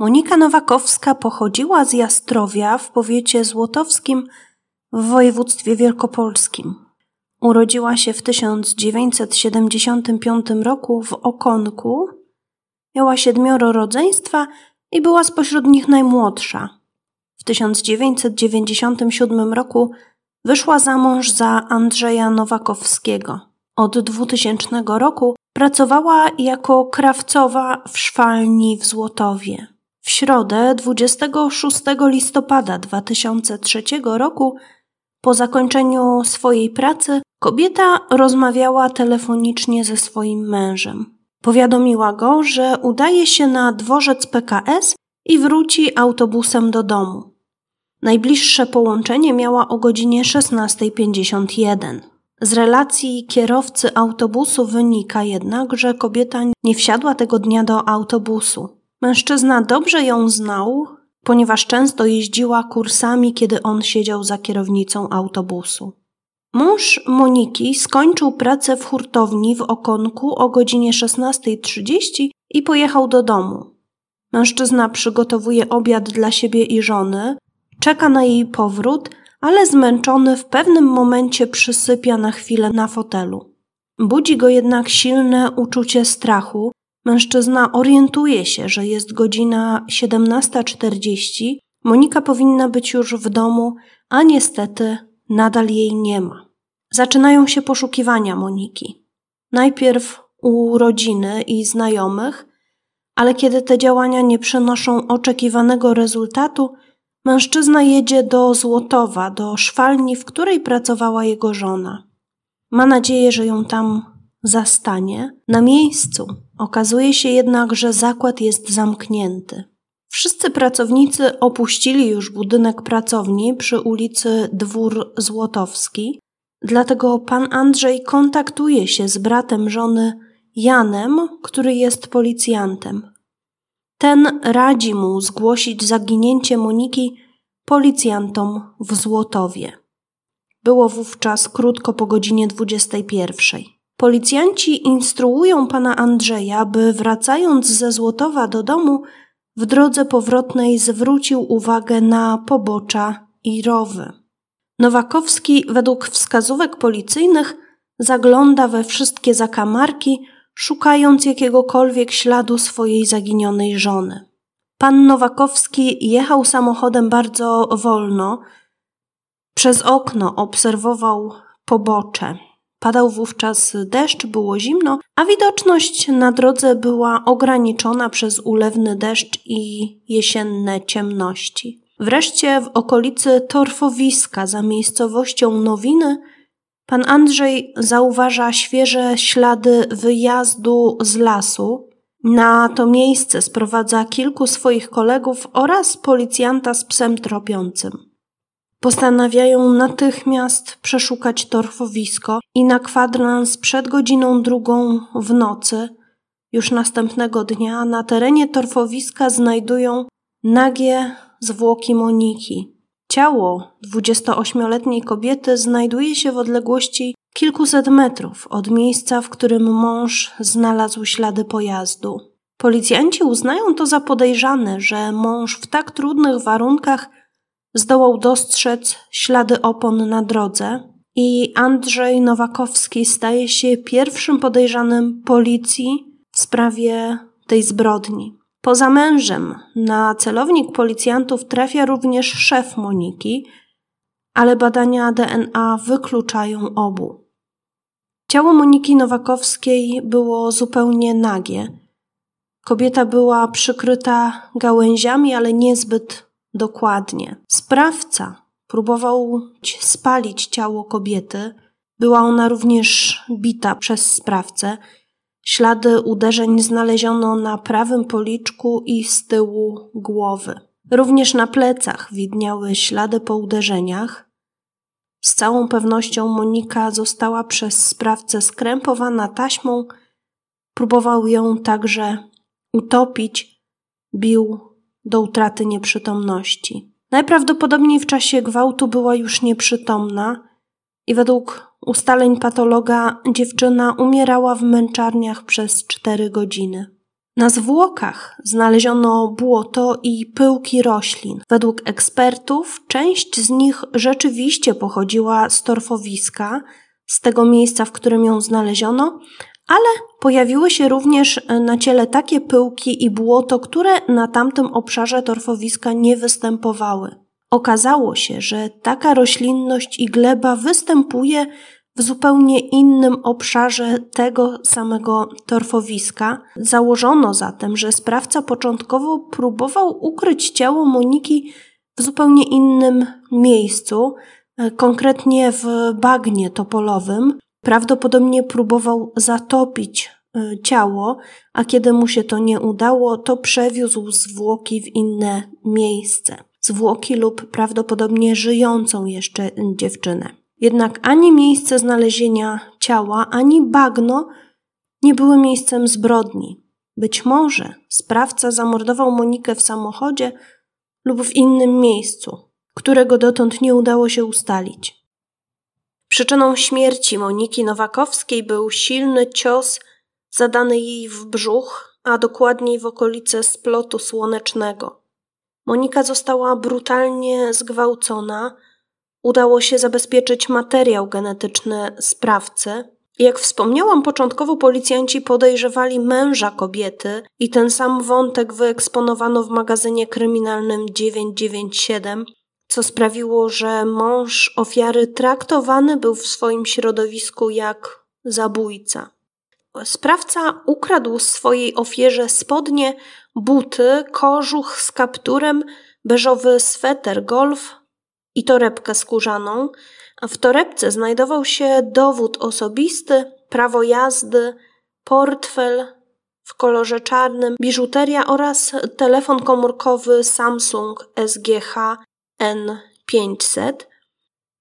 Monika Nowakowska pochodziła z Jastrowia w powiecie złotowskim w województwie wielkopolskim. Urodziła się w 1975 roku w Okonku. Miała siedmioro rodzeństwa i była spośród nich najmłodsza. W 1997 roku wyszła za mąż za Andrzeja Nowakowskiego. Od 2000 roku pracowała jako krawcowa w szwalni w Złotowie. W środę 26 listopada 2003 roku, po zakończeniu swojej pracy, kobieta rozmawiała telefonicznie ze swoim mężem. Powiadomiła go, że udaje się na dworzec PKS i wróci autobusem do domu. Najbliższe połączenie miała o godzinie 16.51. Z relacji kierowcy autobusu wynika jednak, że kobieta nie wsiadła tego dnia do autobusu. Mężczyzna dobrze ją znał, ponieważ często jeździła kursami, kiedy on siedział za kierownicą autobusu. Mąż Moniki skończył pracę w hurtowni w Okonku o godzinie 16.30 i pojechał do domu. Mężczyzna przygotowuje obiad dla siebie i żony, czeka na jej powrót, ale zmęczony w pewnym momencie przysypia na chwilę na fotelu. Budzi go jednak silne uczucie strachu, Mężczyzna orientuje się, że jest godzina 17.40, Monika powinna być już w domu, a niestety nadal jej nie ma. Zaczynają się poszukiwania Moniki. Najpierw u rodziny i znajomych, ale kiedy te działania nie przynoszą oczekiwanego rezultatu, mężczyzna jedzie do Złotowa, do szwalni, w której pracowała jego żona. Ma nadzieję, że ją tam zastanie. Na miejscu Okazuje się jednak, że zakład jest zamknięty. Wszyscy pracownicy opuścili już budynek pracowni przy ulicy Dwór Złotowski, dlatego pan Andrzej kontaktuje się z bratem żony Janem, który jest policjantem. Ten radzi mu zgłosić zaginięcie Moniki policjantom w Złotowie. Było wówczas krótko po godzinie 21. Policjanci instruują pana Andrzeja, by wracając ze Złotowa do domu, w drodze powrotnej zwrócił uwagę na pobocza i rowy. Nowakowski, według wskazówek policyjnych, zagląda we wszystkie zakamarki, szukając jakiegokolwiek śladu swojej zaginionej żony. Pan Nowakowski jechał samochodem bardzo wolno. Przez okno obserwował pobocze. Padał wówczas deszcz, było zimno, a widoczność na drodze była ograniczona przez ulewny deszcz i jesienne ciemności. Wreszcie w okolicy torfowiska za miejscowością Nowiny pan Andrzej zauważa świeże ślady wyjazdu z lasu. Na to miejsce sprowadza kilku swoich kolegów oraz policjanta z psem tropiącym. Postanawiają natychmiast przeszukać torfowisko i na kwadrans przed godziną drugą w nocy, już następnego dnia, na terenie torfowiska znajdują nagie zwłoki Moniki. Ciało 28-letniej kobiety znajduje się w odległości kilkuset metrów od miejsca, w którym mąż znalazł ślady pojazdu. Policjanci uznają to za podejrzane, że mąż w tak trudnych warunkach zdołał dostrzec ślady opon na drodze i Andrzej Nowakowski staje się pierwszym podejrzanym policji w sprawie tej zbrodni. Poza mężem na celownik policjantów trafia również szef Moniki, ale badania DNA wykluczają obu. Ciało Moniki Nowakowskiej było zupełnie nagie. Kobieta była przykryta gałęziami, ale niezbyt dokładnie. Sprawca próbował spalić ciało kobiety. Była ona również bita przez sprawcę. Ślady uderzeń znaleziono na prawym policzku i z tyłu głowy. Również na plecach widniały ślady po uderzeniach. Z całą pewnością Monika została przez sprawcę skrępowana taśmą. Próbował ją także utopić, bił do utraty nieprzytomności. Najprawdopodobniej w czasie gwałtu była już nieprzytomna i według ustaleń patologa dziewczyna umierała w męczarniach przez cztery godziny. Na zwłokach znaleziono błoto i pyłki roślin. Według ekspertów część z nich rzeczywiście pochodziła z torfowiska, z tego miejsca, w którym ją znaleziono, ale pojawiły się również na ciele takie pyłki i błoto, które na tamtym obszarze torfowiska nie występowały. Okazało się, że taka roślinność i gleba występuje w zupełnie innym obszarze tego samego torfowiska. Założono zatem, że sprawca początkowo próbował ukryć ciało Moniki w zupełnie innym miejscu, e, konkretnie w bagnie topolowym. Prawdopodobnie próbował zatopić e, ciało, a kiedy mu się to nie udało, to przewiózł zwłoki w inne miejsce. Zwłoki lub prawdopodobnie żyjącą jeszcze dziewczynę. Jednak ani miejsce znalezienia ciała, ani bagno nie były miejscem zbrodni. Być może sprawca zamordował Monikę w samochodzie lub w innym miejscu, którego dotąd nie udało się ustalić. Przyczyną śmierci Moniki Nowakowskiej był silny cios zadany jej w brzuch, a dokładniej w okolice splotu słonecznego. Monika została brutalnie zgwałcona, udało się zabezpieczyć materiał genetyczny sprawcy. Jak wspomniałam, początkowo policjanci podejrzewali męża kobiety i ten sam wątek wyeksponowano w magazynie kryminalnym 997, co sprawiło, że mąż ofiary traktowany był w swoim środowisku jak zabójca. Sprawca ukradł swojej ofierze spodnie, buty, kożuch z kapturem, beżowy sweter golf, i torebkę skórzaną, a w torebce znajdował się dowód osobisty, prawo jazdy, portfel w kolorze czarnym, biżuteria oraz telefon komórkowy Samsung SGH N500.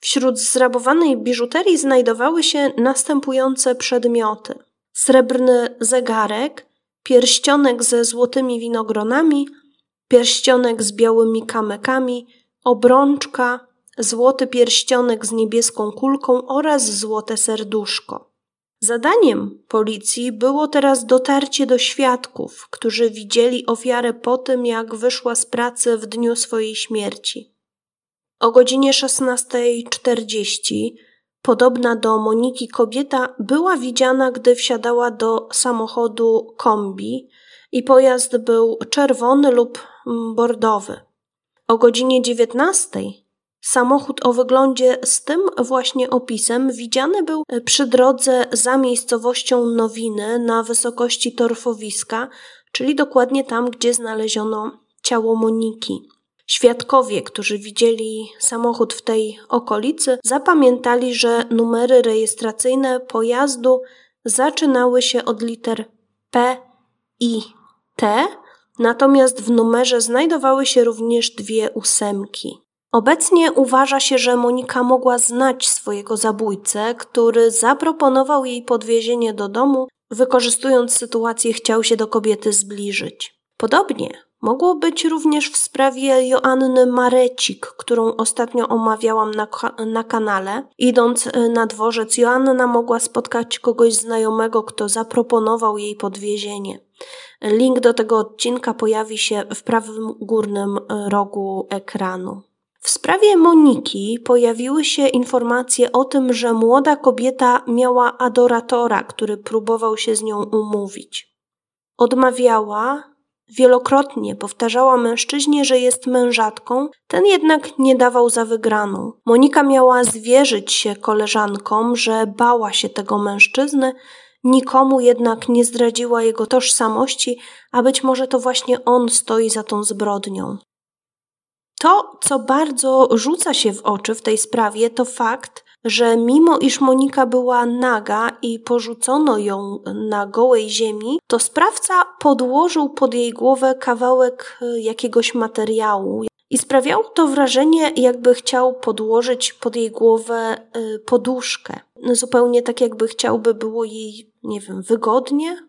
Wśród zrabowanej biżuterii znajdowały się następujące przedmioty: srebrny zegarek, pierścionek ze złotymi winogronami, pierścionek z białymi kamykami, obrączka, złoty pierścionek z niebieską kulką oraz złote serduszko. Zadaniem policji było teraz dotarcie do świadków, którzy widzieli ofiarę po tym, jak wyszła z pracy w dniu swojej śmierci. O godzinie 16.40 podobna do Moniki kobieta była widziana, gdy wsiadała do samochodu kombi i pojazd był czerwony lub bordowy. O godzinie 19 samochód o wyglądzie z tym właśnie opisem widziany był przy drodze za miejscowością Nowiny na wysokości torfowiska, czyli dokładnie tam, gdzie znaleziono ciało Moniki. Świadkowie, którzy widzieli samochód w tej okolicy, zapamiętali, że numery rejestracyjne pojazdu zaczynały się od liter P i T, natomiast w numerze znajdowały się również dwie ósemki. Obecnie uważa się, że Monika mogła znać swojego zabójcę, który zaproponował jej podwiezienie do domu, wykorzystując sytuację, chciał się do kobiety zbliżyć. Podobnie mogło być również w sprawie Joanny Marecik, którą ostatnio omawiałam na, na kanale. Idąc y, na dworzec, Joanna mogła spotkać kogoś znajomego, kto zaproponował jej podwiezienie. Link do tego odcinka pojawi się w prawym górnym rogu ekranu. W sprawie Moniki pojawiły się informacje o tym, że młoda kobieta miała adoratora, który próbował się z nią umówić. Odmawiała, wielokrotnie powtarzała mężczyźnie, że jest mężatką, ten jednak nie dawał za wygraną. Monika miała zwierzyć się koleżankom, że bała się tego mężczyzny, Nikomu jednak nie zdradziła jego tożsamości, a być może to właśnie on stoi za tą zbrodnią. To, co bardzo rzuca się w oczy w tej sprawie, to fakt, że mimo iż Monika była naga i porzucono ją na gołej ziemi, to sprawca podłożył pod jej głowę kawałek jakiegoś materiału, i sprawiało to wrażenie, jakby chciał podłożyć pod jej głowę y, poduszkę. Zupełnie tak, jakby chciałby było jej, nie wiem, wygodnie,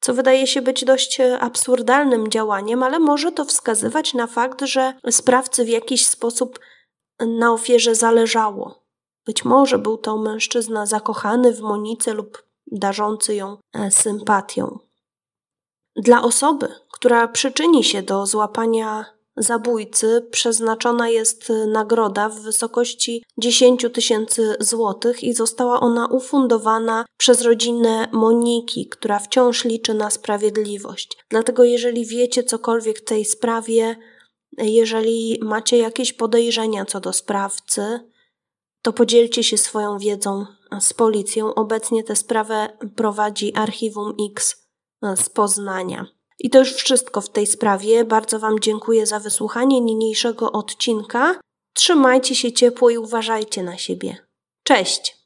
co wydaje się być dość e, absurdalnym działaniem, ale może to wskazywać na fakt, że sprawcy w jakiś sposób na ofierze zależało. Być może był to mężczyzna zakochany w Monice lub darzący ją e, sympatią. Dla osoby, która przyczyni się do złapania zabójcy, przeznaczona jest nagroda w wysokości 10 tysięcy złotych i została ona ufundowana przez rodzinę Moniki, która wciąż liczy na sprawiedliwość. Dlatego, jeżeli wiecie cokolwiek w tej sprawie, jeżeli macie jakieś podejrzenia co do sprawcy, to podzielcie się swoją wiedzą z policją. Obecnie tę sprawę prowadzi Archiwum X z Poznania. I to już wszystko w tej sprawie. Bardzo Wam dziękuję za wysłuchanie niniejszego odcinka. Trzymajcie się ciepło i uważajcie na siebie. Cześć!